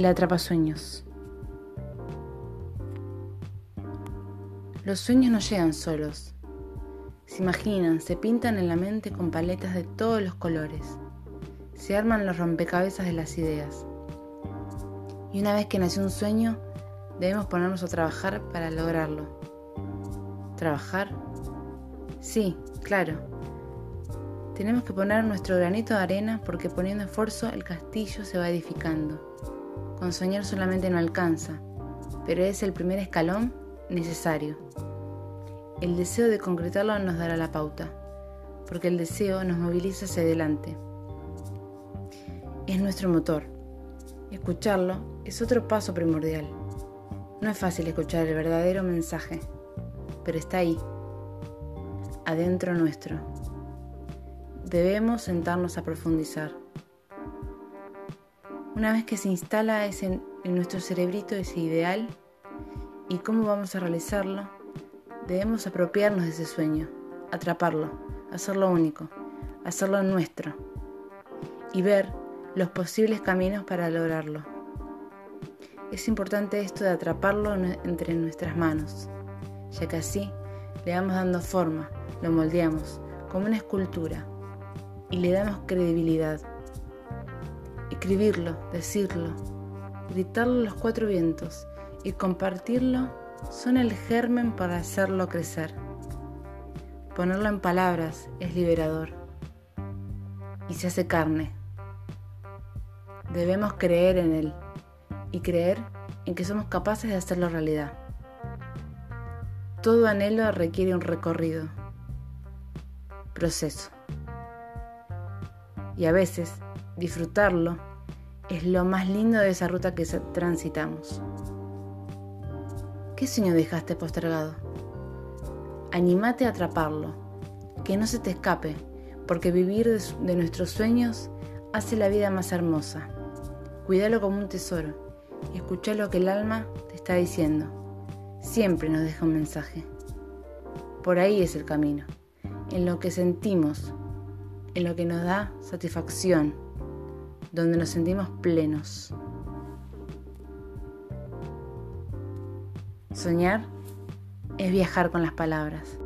El atrapasueños. Los sueños no llegan solos. Se imaginan, se pintan en la mente con paletas de todos los colores. Se arman los rompecabezas de las ideas. Y una vez que nació un sueño, debemos ponernos a trabajar para lograrlo. ¿Trabajar? Sí, claro. Tenemos que poner nuestro granito de arena porque poniendo esfuerzo el castillo se va edificando. Con soñar solamente no alcanza, pero es el primer escalón necesario. El deseo de concretarlo nos dará la pauta, porque el deseo nos moviliza hacia adelante. Es nuestro motor. Escucharlo es otro paso primordial. No es fácil escuchar el verdadero mensaje, pero está ahí, adentro nuestro. Debemos sentarnos a profundizar. Una vez que se instala en nuestro cerebrito ese ideal y cómo vamos a realizarlo, debemos apropiarnos de ese sueño, atraparlo, hacerlo único, hacerlo nuestro y ver los posibles caminos para lograrlo. Es importante esto de atraparlo entre nuestras manos, ya que así le vamos dando forma, lo moldeamos como una escultura y le damos credibilidad escribirlo, decirlo, gritarlo a los cuatro vientos y compartirlo son el germen para hacerlo crecer. Ponerlo en palabras es liberador y se hace carne. Debemos creer en él y creer en que somos capaces de hacerlo realidad. Todo anhelo requiere un recorrido, proceso. Y a veces disfrutarlo es lo más lindo de esa ruta que transitamos. ¿Qué sueño dejaste postergado? Anímate a atraparlo, que no se te escape, porque vivir de, nuestros sueños hace la vida más hermosa. Cuídalo como un tesoro y escucha lo que el alma te está diciendo. Siempre nos deja un mensaje. Por ahí es el camino, en lo que sentimos, en lo que nos da satisfacción donde nos sentimos plenos. Soñar es viajar con las palabras.